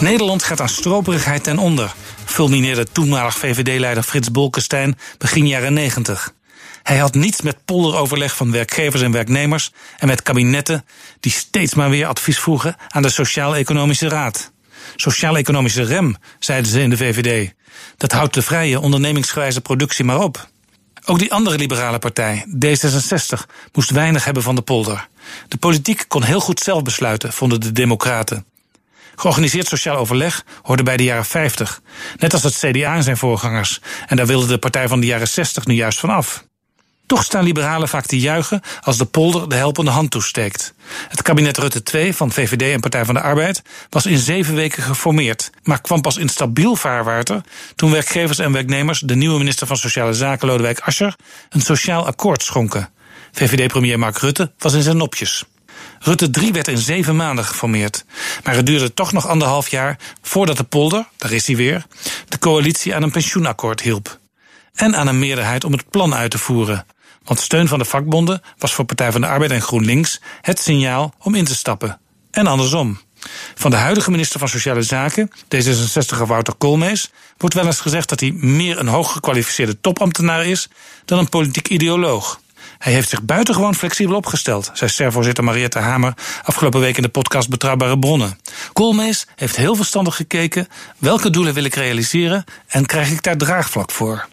Nederland gaat aan stroperigheid ten onder, fulmineerde toenmalig VVD-leider Frits Bolkestein begin jaren 90. Hij had niets met polderoverleg van werkgevers en werknemers en met kabinetten die steeds maar weer advies vroegen aan de Sociaal-Economische Raad. Sociaal-economische rem, zeiden ze in de VVD. Dat houdt de vrije ondernemingsgewijze productie maar op. Ook die andere liberale partij, D66, moest weinig hebben van de polder. De politiek kon heel goed zelf besluiten, vonden de Democraten. Georganiseerd sociaal overleg hoorde bij de jaren 50, net als het CDA en zijn voorgangers. En daar wilde de partij van de jaren 60 nu juist van af. Toch staan liberalen vaak te juichen als de polder de helpende hand toesteekt. Het kabinet Rutte 2 van VVD en Partij van de Arbeid was in zeven weken geformeerd, maar kwam pas in stabiel vaarwater toen werkgevers en werknemers de nieuwe minister van Sociale Zaken Lodewijk Asscher een sociaal akkoord schonken. VVD-premier Mark Rutte was in zijn nopjes. Rutte 3 werd in zeven maanden geformeerd. Maar het duurde toch nog anderhalf jaar voordat de polder, daar is hij weer, de coalitie aan een pensioenakkoord hielp. En aan een meerderheid om het plan uit te voeren. Want steun van de vakbonden was voor Partij van de Arbeid en GroenLinks het signaal om in te stappen. En andersom. Van de huidige minister van Sociale Zaken, D66 Wouter Koolmees, wordt wel eens gezegd dat hij meer een hooggekwalificeerde topambtenaar is dan een politiek ideoloog. Hij heeft zich buitengewoon flexibel opgesteld, zei SER-voorzitter Mariette Hamer afgelopen week in de podcast Betrouwbare Bronnen. Koolmees heeft heel verstandig gekeken welke doelen wil ik realiseren en krijg ik daar draagvlak voor.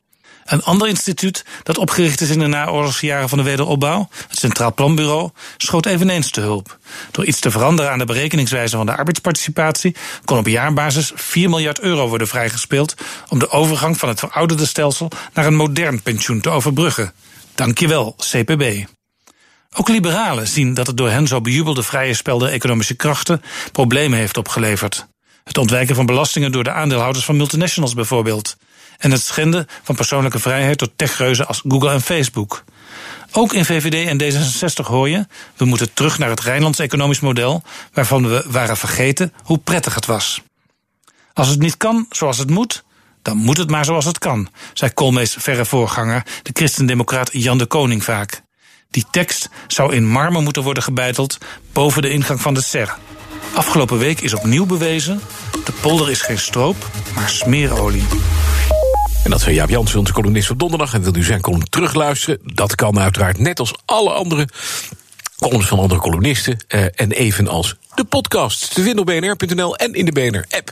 Een ander instituut dat opgericht is in de naoorlogsjaren van de wederopbouw, het Centraal Planbureau, schoot eveneens te hulp. Door iets te veranderen aan de berekeningswijze van de arbeidsparticipatie kon op jaarbasis 4 miljard euro worden vrijgespeeld om de overgang van het verouderde stelsel naar een modern pensioen te overbruggen. Dankjewel, CPB. Ook liberalen zien dat het door hen zo bejubelde vrije spel der economische krachten problemen heeft opgeleverd. Het ontwijken van belastingen door de aandeelhouders van multinationals bijvoorbeeld. En het schenden van persoonlijke vrijheid door techreuzen als Google en Facebook. Ook in VVD en D66 hoor je, we moeten terug naar het Rijnlands economisch model, waarvan we waren vergeten hoe prettig het was. Als het niet kan zoals het moet, dan moet het maar zoals het kan, zei Koolmees verre voorganger, de christendemocraat Jan de Koning vaak. Die tekst zou in marmer moeten worden gebeiteld boven de ingang van de SER. Afgelopen week is opnieuw bewezen: de polder is geen stroop, maar smeerolie. En dat zei Jaap Jansen, onze columnist op donderdag. En wil u zijn column terugluisteren? Dat kan uiteraard net als alle andere columns van andere columnisten. Uh, en evenals de podcast te vinden op bnr.nl en in de BNR-app.